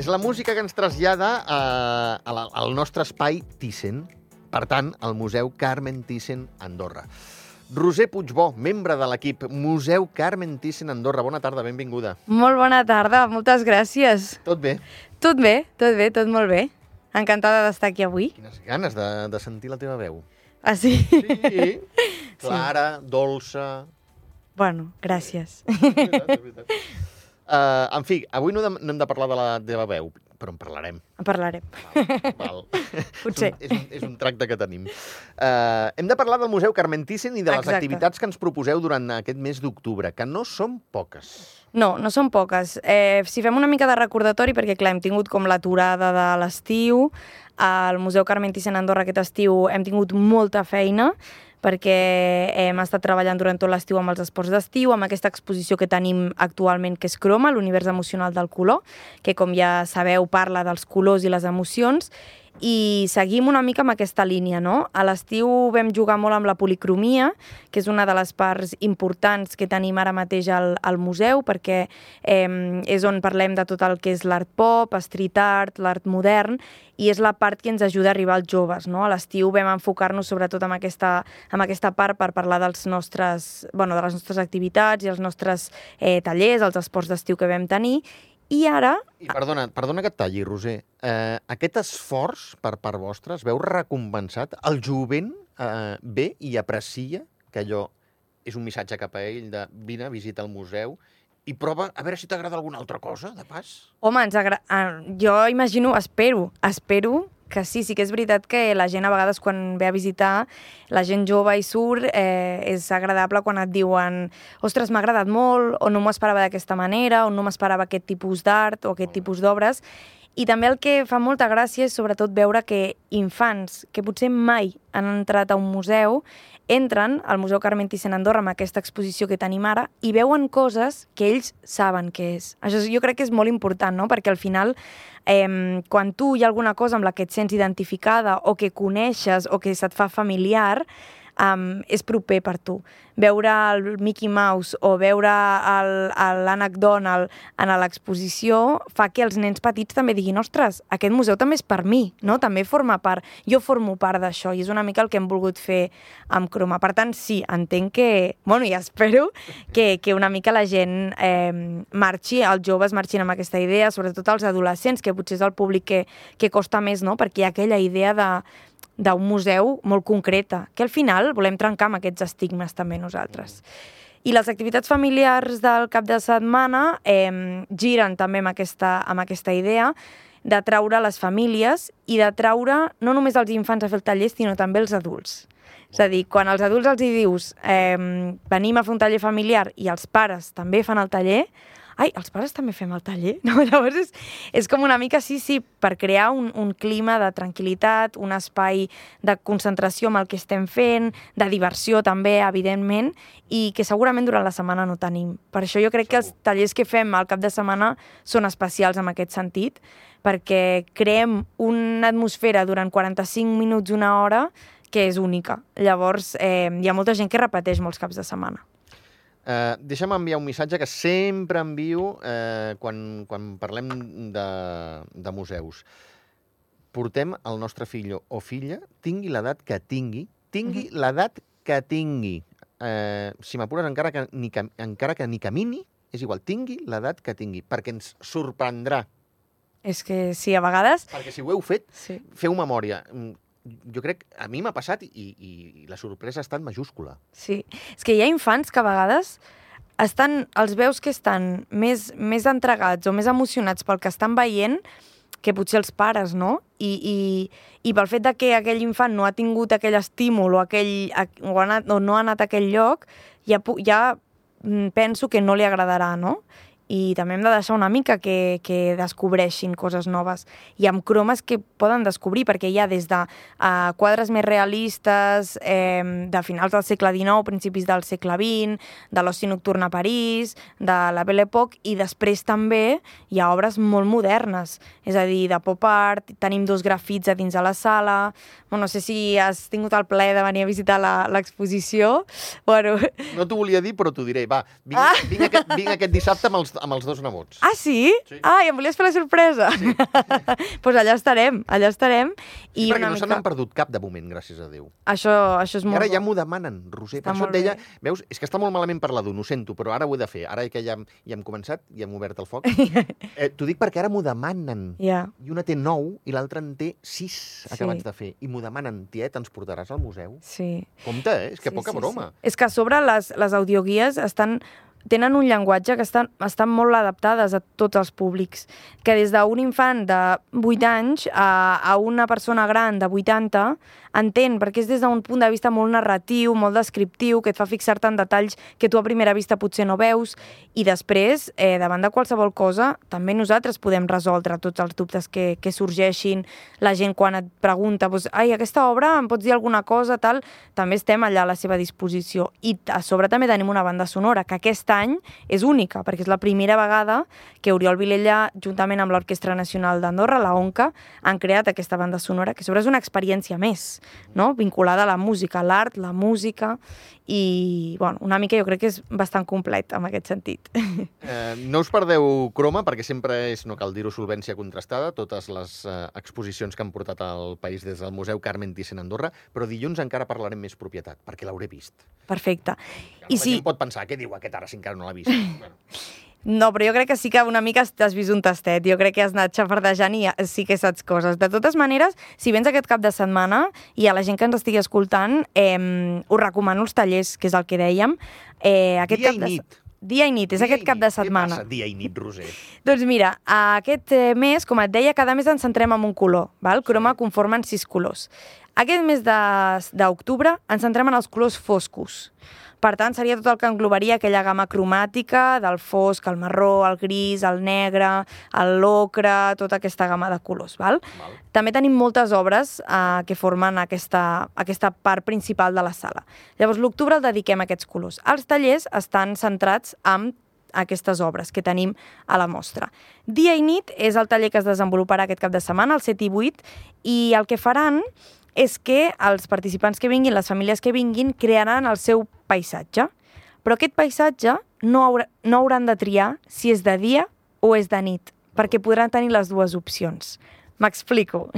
És la música que ens trasllada a, a la, al nostre espai Thyssen, per tant, al Museu Carmen Thyssen Andorra. Roser Puigbó, membre de l'equip Museu Carmen Thyssen Andorra. Bona tarda, benvinguda. Molt bona tarda, moltes gràcies. Tot bé? Tot bé, tot bé, tot molt bé. Encantada d'estar aquí avui. Quines ganes de, de sentir la teva veu. Ah, sí? Sí, clara, dolça... Bueno, gràcies. És veritat, és veritat. Uh, en fi, avui no, de, no hem de parlar de la teva veu, però en parlarem. En parlarem. Val. Potser. És un, és un, és un tracte que tenim. Uh, hem de parlar del Museu Carmen Thyssen i de les Exacte. activitats que ens proposeu durant aquest mes d'octubre, que no són poques. No, no són poques. Eh, si fem una mica de recordatori, perquè clar, hem tingut com l'aturada de l'estiu, al Museu Carmen Thyssen Andorra aquest estiu hem tingut molta feina, perquè hem estat treballant durant tot l'estiu amb els esports d'estiu, amb aquesta exposició que tenim actualment, que és Croma, l'univers emocional del color, que com ja sabeu parla dels colors i les emocions, i seguim una mica amb aquesta línia, no? A l'estiu vam jugar molt amb la policromia, que és una de les parts importants que tenim ara mateix al, al museu, perquè eh, és on parlem de tot el que és l'art pop, street art, l'art modern, i és la part que ens ajuda a arribar als joves. No? A l'estiu vam enfocar-nos sobretot en aquesta, en aquesta part per parlar dels nostres, bueno, de les nostres activitats i els nostres eh, tallers, els esports d'estiu que vam tenir, i ara I perdona, perdona que et talli, Roser. Eh, aquest esforç per part vostra es veu recompensat? El jovent eh, ve i aprecia que allò és un missatge cap a ell de vine, visita el museu i prova a veure si t'agrada alguna altra cosa, de pas. Home, ens agra... ah, jo imagino, espero, espero que sí, sí que és veritat que la gent a vegades quan ve a visitar, la gent jove i surt, eh, és agradable quan et diuen ostres, m'ha agradat molt, o no m'ho esperava d'aquesta manera, o no m'esperava aquest tipus d'art o aquest tipus d'obres. I també el que fa molta gràcia és sobretot veure que infants que potser mai han entrat a un museu entren al Museu Carmen Thyssen Andorra amb aquesta exposició que tenim ara i veuen coses que ells saben què és. Això jo crec que és molt important, no? perquè al final eh, quan tu hi ha alguna cosa amb la que et sents identificada o que coneixes o que se't fa familiar, um, és proper per tu. Veure el Mickey Mouse o veure l'Ànec Donald en l'exposició fa que els nens petits també diguin ostres, aquest museu també és per mi, no? també forma part, jo formo part d'això i és una mica el que hem volgut fer amb Croma. Per tant, sí, entenc que, bueno, i espero que, que una mica la gent eh, marxi, els joves marxin amb aquesta idea, sobretot els adolescents, que potser és el públic que, que costa més, no? perquè hi ha aquella idea de d'un museu molt concreta, que al final volem trencar amb aquests estigmes també nosaltres. I les activitats familiars del cap de setmana eh, giren també amb aquesta, amb aquesta idea de traure les famílies i de traure no només els infants a fer el taller, sinó també els adults. És a dir, quan als adults els hi dius eh, venim a fer un taller familiar i els pares també fan el taller, ai, els pares també fem el taller? No? Llavors és, és com una mica, sí, sí, per crear un, un clima de tranquil·litat, un espai de concentració amb el que estem fent, de diversió també, evidentment, i que segurament durant la setmana no tenim. Per això jo crec que els tallers que fem al cap de setmana són especials en aquest sentit, perquè creem una atmosfera durant 45 minuts, una hora, que és única. Llavors, eh, hi ha molta gent que repeteix molts caps de setmana. Uh, deixa'm enviar un missatge que sempre envio uh, quan, quan parlem de, de museus. Portem el nostre fill o filla, tingui l'edat que tingui, tingui l'edat que tingui. Uh, si m'apures, encara, que ni, encara que ni camini, és igual, tingui l'edat que tingui, perquè ens sorprendrà. És que sí, a vegades... Perquè si ho heu fet, Sí. feu memòria. Jo crec, a mi m'ha passat i, i la sorpresa ha estat majúscula. Sí, és que hi ha infants que a vegades estan, els veus que estan més, més entregats o més emocionats pel que estan veient que potser els pares, no? I, i, i pel fet de que aquell infant no ha tingut aquell estímul o, aquell, o, ha anat, o no ha anat a aquell lloc, ja, ja mm, penso que no li agradarà, no? I també hem de deixar una mica que, que descobreixin coses noves. I amb cromes que poden descobrir, perquè hi ha des de uh, quadres més realistes, eh, de finals del segle XIX, principis del segle XX, de l'oci nocturn a París, de la Belle Époque, i després també hi ha obres molt modernes, és a dir, de pop art, tenim dos grafits a dins de la sala, bueno, no sé si has tingut el plaer de venir a visitar la- l'exposició, bueno, No t'ho volia dir, però t'ho diré. Va, vinc, Ah. vinc, aquest, vinc aquest dissabte amb els, amb els dos nebots. Ah, sí? Sí. Ah, i em volies fer la sorpresa? Doncs sí. pues allà estarem, allà estarem. Sí, I perquè no se mica... n'han perdut cap de moment, gràcies a Déu. Això, això és I molt ara ja m'ho demanen, Roser. Està Per això et deia, bé. veus, és que està molt malament parlar-ho, ho sento, però ara ho he de fer. Ara que ja, ja hem començat, ja hem obert el foc. eh, T'ho dic perquè ara m'ho demanen. Ja. I una té 9 i l'altra en té 6 Sí. acabats de fer. I m'ho demanen, tiet, ens portaràs al museu? Sí. Compte, eh? És que poca broma. És que a sobre les, les audioguies estan tenen un llenguatge que estan, estan molt adaptades a tots els públics, que des d'un infant de 8 anys a, a una persona gran de 80 entén, perquè és des d'un punt de vista molt narratiu, molt descriptiu, que et fa fixar-te en detalls que tu a primera vista potser no veus, i després, eh, davant de qualsevol cosa, també nosaltres podem resoldre tots els dubtes que, que sorgeixin, la gent quan et pregunta, doncs, ai, aquesta obra, em pots dir alguna cosa, tal, també estem allà a la seva disposició. I a sobre també tenim una banda sonora, que aquest any és única, perquè és la primera vegada que Oriol Vilella, juntament amb l'Orquestra Nacional d'Andorra, la ONCA, han creat aquesta banda sonora, que sobre és una experiència més, no? vinculada a la música, a l'art, la música, i bueno, una mica jo crec que és bastant complet en aquest sentit. Eh, no us perdeu croma, perquè sempre és, no cal dir-ho, solvència contrastada, totes les eh, exposicions que han portat al país des del Museu Carmen Thyssen Andorra, però dilluns encara parlarem més propietat, perquè l'hauré vist. Perfecte. I la si... gent pot pensar, què diu aquest ara encara no l'ha vist? bueno, No, però jo crec que sí que una mica t'has vist un tastet. Jo crec que has anat xafardejant i ja- sí que saps coses. De totes maneres, si vens aquest cap de setmana i a la gent que ens estigui escoltant, eh, us recomano els tallers, que és el que dèiem. Eh, aquest dia cap i de... nit. Dia i nit, és Dia aquest cap nit. de setmana. Què passa, dia i nit, Roser? Doncs mira, aquest eh, mes, com et deia, cada mes ens centrem en un color. Val? Croma conformen sis colors. Aquest mes de- d'octubre ens centrem en els colors foscos. Per tant, seria tot el que englobaria aquella gamma cromàtica del fosc, el marró, el gris, el negre, el l'ocre, tota aquesta gamma de colors. Val? Val. També tenim moltes obres eh, que formen aquesta, aquesta part principal de la sala. Llavors, l'octubre el dediquem a aquests colors. Els tallers estan centrats en aquestes obres que tenim a la mostra. Dia i nit és el taller que es desenvoluparà aquest cap de setmana, el 7 i 8, i el que faran és que els participants que vinguin, les famílies que vinguin, crearan el seu paisatge. Però aquest paisatge no, haurà, no hauran de triar si és de dia o és de nit, perquè podran tenir les dues opcions. M'explico.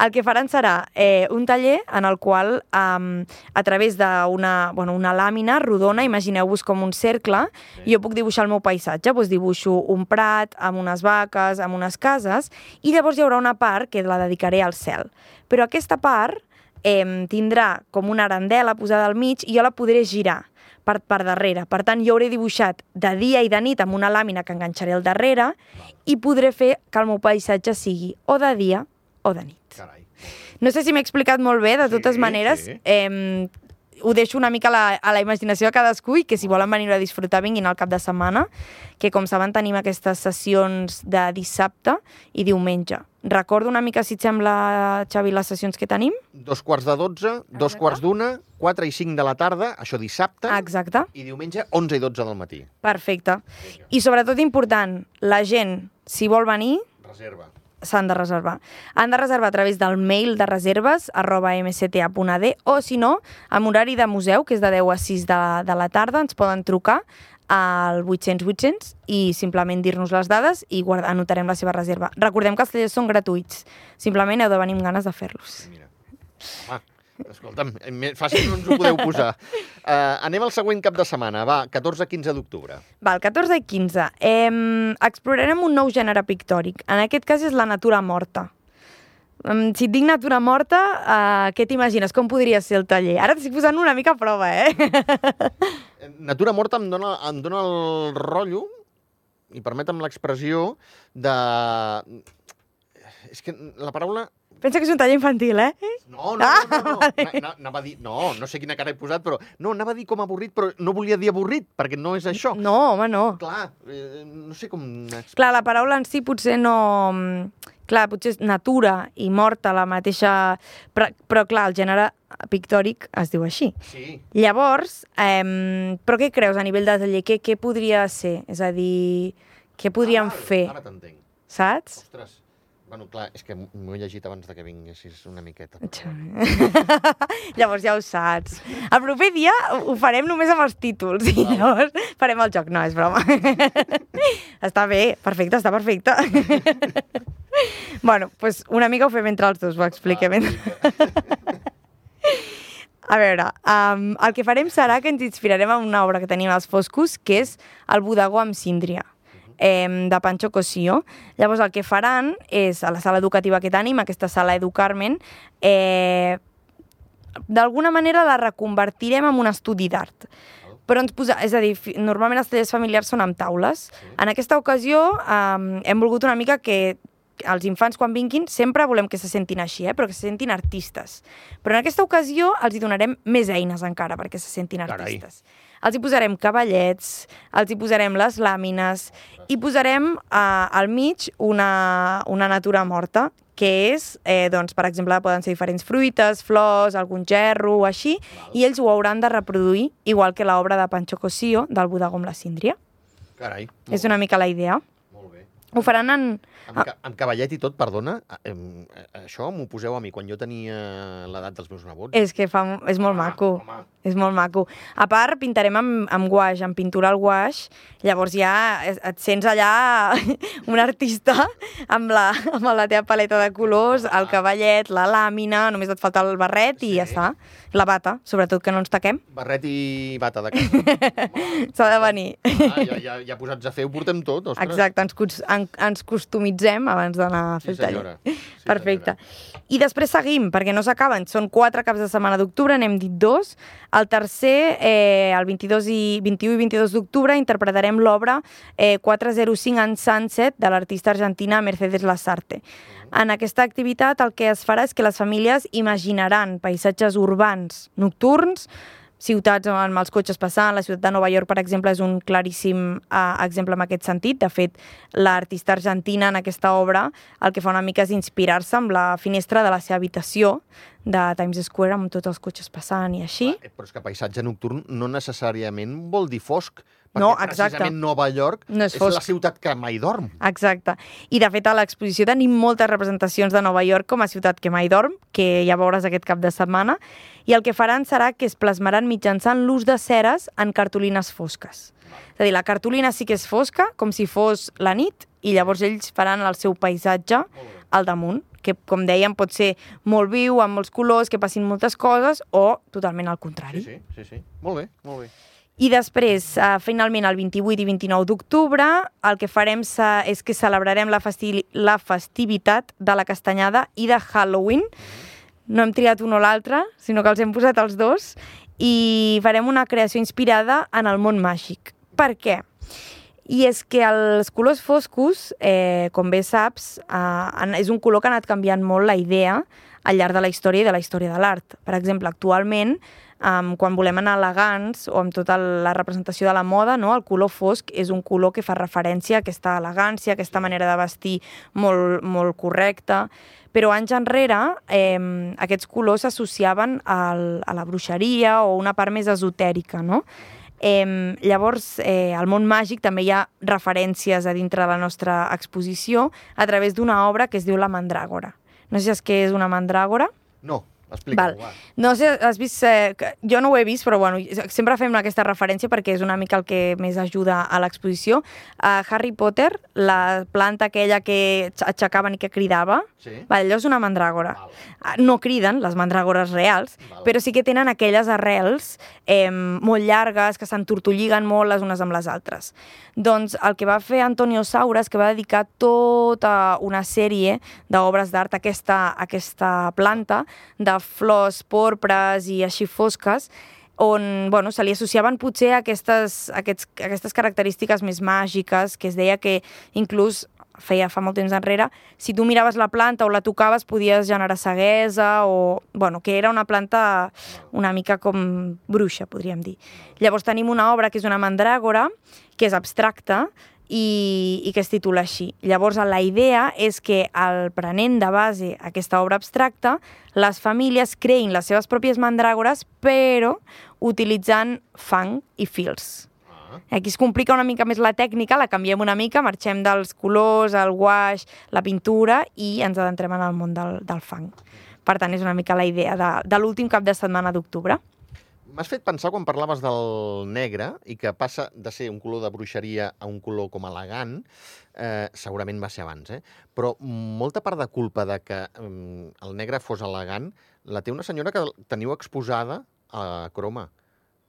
El que faran serà eh, un taller en el qual, um, a través d'una bueno, una làmina rodona, imagineu-vos com un cercle, Sí. jo puc dibuixar el meu paisatge, doncs dibuixo un prat amb unes vaques, amb unes cases, i llavors hi haurà una part que la dedicaré al cel. Però aquesta part eh, tindrà com una arandela posada al mig i jo la podré girar per, per darrere. Per tant, jo hauré dibuixat de dia i de nit amb una làmina que enganxaré al darrere i podré fer que el meu paisatge sigui o de dia o de nit. Carai. No sé si m'he explicat molt bé, de Sí, totes maneres. sí. Eh, ho deixo una mica a la, a la imaginació de cadascú i que si volen venir a disfrutar vinguin al cap de setmana, que com saben tenim aquestes sessions de dissabte i diumenge. Recordo una mica, si et sembla, Xavi, les sessions que tenim? Dos quarts de dotze, dos quarts d'una, quatre i cinc de la tarda, això dissabte, Exacte. i diumenge 11 i 12 del matí. Perfecte. I sobretot important, la gent, si vol venir, Reserva. S'han de reservar. Han de reservar a través del mail de reserves arroba mcta.ad o, si no, amb horari de museu, que és de 10 a 6 de, de la tarda, ens poden trucar al 800-800 i simplement dir-nos les dades i guardar, anotarem la seva reserva. Recordem que els tallers són gratuïts. Simplement heu de venir amb ganes de fer-los. Mira. Home, escolta'm, eh, fàcil no ens ho podeu posar. Uh, anem al següent cap de setmana, va, 14-15 d'octubre. Val, 14 i 15. Eh, explorarem un nou gènere pictòric. En aquest cas és la natura morta. Em, Si et dic natura morta, uh, què t'imagines? Com podria ser el taller? Ara t'estic posant una mica a prova? Eh, Natura morta em dona, em dona el rotllo, i permetem l'expressió, de... És que la paraula... Pensa que és un taller infantil, eh? No, no, no, no, no. Na- na- anava a dir... No, no sé quina cara he posat, però... No, anava a dir com avorrit, però no volia dir avorrit, perquè no és això. No, home, no. Clar, eh, no sé com... Clar, la paraula en si potser no... Clar, potser és natura i morta la mateixa... Però, però clar, el gènere pictòric es diu així. Sí, Llavors, eh, però què creus a nivell de taller? Què, què podria ser? És a dir, què podríem Ah, fer? Ara t'entenc. Saps? Ostres, Bueno, clar, és que m'ho he llegit abans de que vinguessis una miqueta. Llavors ja ho saps. El proper dia ho farem només amb els títols i llavors farem el joc. No, és broma. està bé, perfecte, està perfecte. bueno, doncs pues una mica ho fem entre els dos, ho expliquem. Ah, A veure, um, el que farem serà que ens inspirarem en una obra que tenim als Foscos, que és el Bodegó amb síndria eh, de Pancho Cosío. Llavors el que faran és, a la sala educativa que tenim, aquesta sala Educarmen, eh, d'alguna manera la reconvertirem en un estudi d'art. Però ens posa, és a dir, normalment els tallers familiars són amb taules. Sí. En aquesta ocasió eh, hem volgut una mica que els infants quan vinguin sempre volem que se sentin així, eh? però que se sentin artistes. Però en aquesta ocasió els hi donarem més eines encara perquè se sentin artistes. Carai. Els hi posarem cavallets, els hi posarem les làmines i posarem eh, al mig una, una natura morta, que és, eh, doncs, per exemple, poden ser diferents fruites, flors, algun gerro o així, Val. i ells ho hauran de reproduir, igual que l'obra de Pancho Cosío, del bodegó amb la síndria. Carai. És una mica la idea. Ho faran en, amb, ca amb cavallet i tot, perdona, eh, això m'ho poseu a mi quan jo tenia l'edat dels meus nebots. És que fa, és molt ah, maco. Home. És molt maco. A part, pintarem amb, amb guaix, amb pintura al guaix, llavors ja et sents allà un artista amb la, amb la teva paleta de colors, el cavallet, la làmina, només et falta el barret sí. i ja està. La bata, sobretot que no ens taquem. Barret i bata de casa. S'ha de venir. Ah, ja, ja, ja posats a fer, ho portem tot, ostres. Exacte, ens, en, ens customitzem abans d'anar a fer sí, el taller. Sí, Perfecte. Senyora. I després seguim, perquè no s'acaben. Són quatre caps de setmana d'octubre, n'hem dit dos. El tercer, eh, el 22 i 21 i 22 d'octubre, interpretarem l'obra eh, 405 en Sunset de l'artista argentina Mercedes Lasarte. En aquesta activitat el que es farà és que les famílies imaginaran paisatges urbans nocturns, ciutats amb els cotxes passant. La ciutat de Nova York, per exemple, és un claríssim uh, exemple en aquest sentit. De fet, l'artista argentina en aquesta obra el que fa una mica és inspirar-se amb la finestra de la seva habitació de Times Square amb tots els cotxes passant i així. Clar, però és que paisatge nocturn no necessàriament vol dir fosc, perquè no, exacte. precisament Nova York no és, és la ciutat que mai dorm. Exacte. I de fet a l'exposició tenim moltes representacions de Nova York com a ciutat que mai dorm, que ja veuràs aquest cap de setmana, i el que faran serà que es plasmaran mitjançant l'ús de ceres en cartolines fosques. És a dir, la cartolina sí que és fosca, com si fos la nit, i llavors ells faran el seu paisatge al damunt que, com dèiem, pot ser molt viu, amb molts colors, que passin moltes coses, o totalment al contrari. Sí, sí, sí. sí. Molt bé, molt bé. I després, uh, finalment, el 28 i 29 d'octubre, el que farem és que celebrarem la, festi la festivitat de la castanyada i de Halloween. No hem triat un o l'altre, sinó que els hem posat els dos, i farem una creació inspirada en el món màgic. Per què? I és que els colors foscos, eh, com bé saps, eh, és un color que ha anat canviant molt la idea al llarg de la història i de la història de l'art. Per exemple, actualment, um, quan volem anar elegants o amb tota la representació de la moda, no? el color fosc és un color que fa referència a aquesta elegància, a aquesta manera de vestir molt, molt correcta, però anys enrere eh, aquests colors s'associaven a la bruixeria o una part més esotèrica, no? Eh, llavors, eh, al món màgic també hi ha referències a dintre de la nostra exposició a través d'una obra que es diu La Mandràgora. No sé si és que és una mandràgora. No. Explica-ho, va. No sé, has vist... Eh, jo no ho he vist, però bueno, sempre fem aquesta referència perquè és una mica el que més ajuda a l'exposició. A Harry Potter, la planta aquella que aixecaven i que cridava, sí. va, allò és una mandràgora. Val. Ah, no criden, les mandràgores reals, Val. però sí que tenen aquelles arrels eh, molt llargues, que s'entortolliguen molt les unes amb les altres. Doncs el que va fer Antonio Saura és que va dedicar tota una sèrie d'obres d'art a aquesta, a aquesta planta de flors porpres i així fosques, on bueno, se li associaven potser aquestes, aquests, aquestes característiques més màgiques, que es deia que inclús feia fa molt temps enrere, si tu miraves la planta o la tocaves podies generar ceguesa o... Bueno, que era una planta una mica com bruixa, podríem dir. Llavors tenim una obra que és una mandràgora, que és abstracta, i, i que es titula així. Llavors, la idea és que, al prenent de base aquesta obra abstracta, les famílies creïn les seves pròpies mandràgores, però utilitzant fang i fils. Ah. Aquí es complica una mica més la tècnica, la canviem una mica, marxem dels colors, el guaix, la pintura i ens adentrem en el món del, del fang. Per tant, és una mica la idea de, de l'últim cap de setmana d'octubre. M'has fet pensar quan parlaves del negre i que passa de ser un color de bruixeria a un color com elegant, eh, segurament va ser abans, eh? però molta part de culpa de que mm, el negre fos elegant la té una senyora que teniu exposada a croma,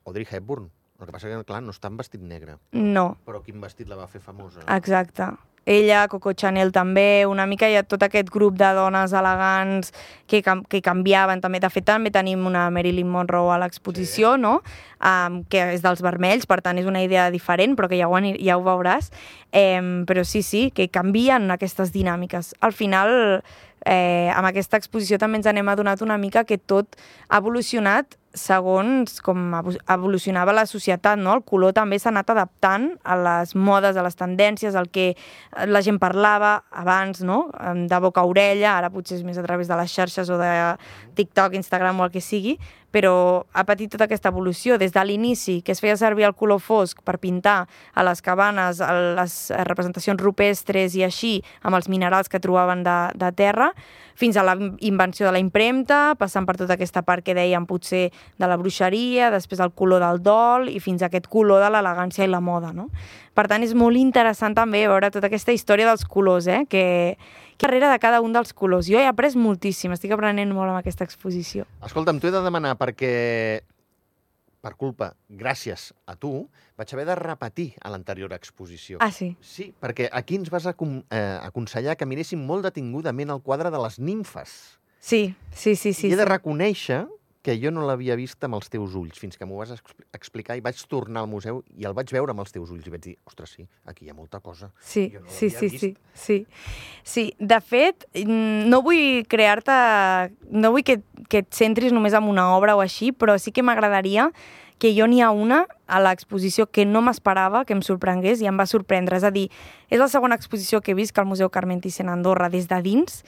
Audrey Hepburn. El que passa que, clar, no està en vestit negre. No, Però quin vestit la va fer famosa? exacte. Ella, Coco Chanel també, una mica hi ha tot aquest grup de dones elegants que, que canviaven també. De fet, també tenim una Marilyn Monroe a l'exposició, sí. no? Um, que és dels vermells, per tant és una idea diferent, però que ja ho, ja ho veuràs. Um, però sí, sí, que canvien aquestes dinàmiques. Al final, eh, amb aquesta exposició també ens anem adonat una mica que tot ha evolucionat segons com evo- evolucionava la societat, no? El color també s'ha anat adaptant a les modes, a les tendències, al que la gent parlava abans, no? De boca a orella, ara potser és més a través de les xarxes o de TikTok, Instagram o el que sigui, però ha patit tota aquesta evolució des de l'inici, que es feia servir el color fosc per pintar a les cabanes, a les eh, representacions rupestres i així, amb els minerals que trobaven de, de terra, fins a la invenció de la impremta, passant per tota aquesta part que dèiem potser de la bruixeria, després el color del dol i fins a aquest color de l'elegància i la moda, no? Per tant, és molt interessant també veure tota aquesta història dels colors, eh? Que, darrere de cada un dels colors. Jo he après moltíssim, estic aprenent molt amb aquesta exposició. Escolta'm, t'ho he de demanar perquè, per culpa, gràcies a tu, vaig haver de repetir a l'anterior exposició. Ah, sí? Sí, perquè aquí ens vas acon eh, aconsellar que miréssim molt detingudament el quadre de les nimfes. Sí, sí, sí, sí. I he de sí. Que jo no l'havia vist amb els teus ulls, fins que m'ho vas expl- explicar i vaig tornar al museu i el vaig veure amb els teus ulls i vaig dir, ostres, sí, aquí hi ha molta cosa. Sí, Jo no sí, sí, vist. sí, sí. Sí, de fet, mm, no vull crear-te... No vull que, que et centris només en una obra o així, però sí que m'agradaria que jo n'hi ha una a l'exposició que no m'esperava que em sorprengués i em va sorprendre. És a dir, és la segona exposició que he vist que al Museu Carmen Thyssen a Andorra des de dins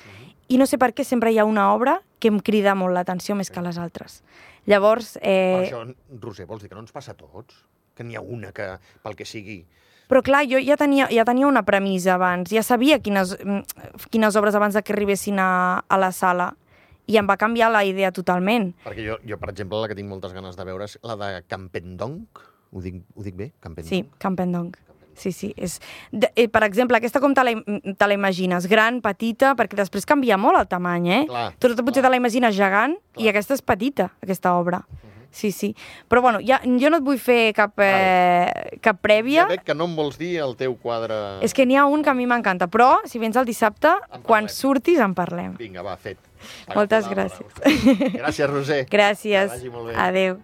i no sé per què sempre hi ha una obra que em crida molt l'atenció més que les altres. Llavors, eh, això, Roser, vols dir que no ens passa a tots? Que n'hi ha una que, pel que sigui... Però clar, jo ja tenia, ja tenia una premissa abans, ja sabia quines, mm, quines obres abans de que arribessin a, a la sala i em va canviar la idea totalment. Perquè jo, jo, per exemple, la que tinc moltes ganes de veure és la de Campendonc. Ho dic, ho dic bé? Campendonc? Sí, Campendonc. Sí, sí. És, de, eh, per exemple, aquesta com te la, te la imagines? Gran, petita, perquè després canvia molt el tamany, eh? Clar, Tu potser clar. te la imagines gegant i Clar. aquesta és petita, aquesta obra. Sí, sí. Però bueno, ja, jo no et vull fer cap, eh, cap prèvia. Ja veig que no em vols dir el teu quadre... És que n'hi ha un que a mi m'encanta, però si vens el dissabte, quan surtis en parlem. Vinga, va, fet. Moltes gràcies. Gràcies, Roser. Gràcies. Que vagi molt bé. Adéu.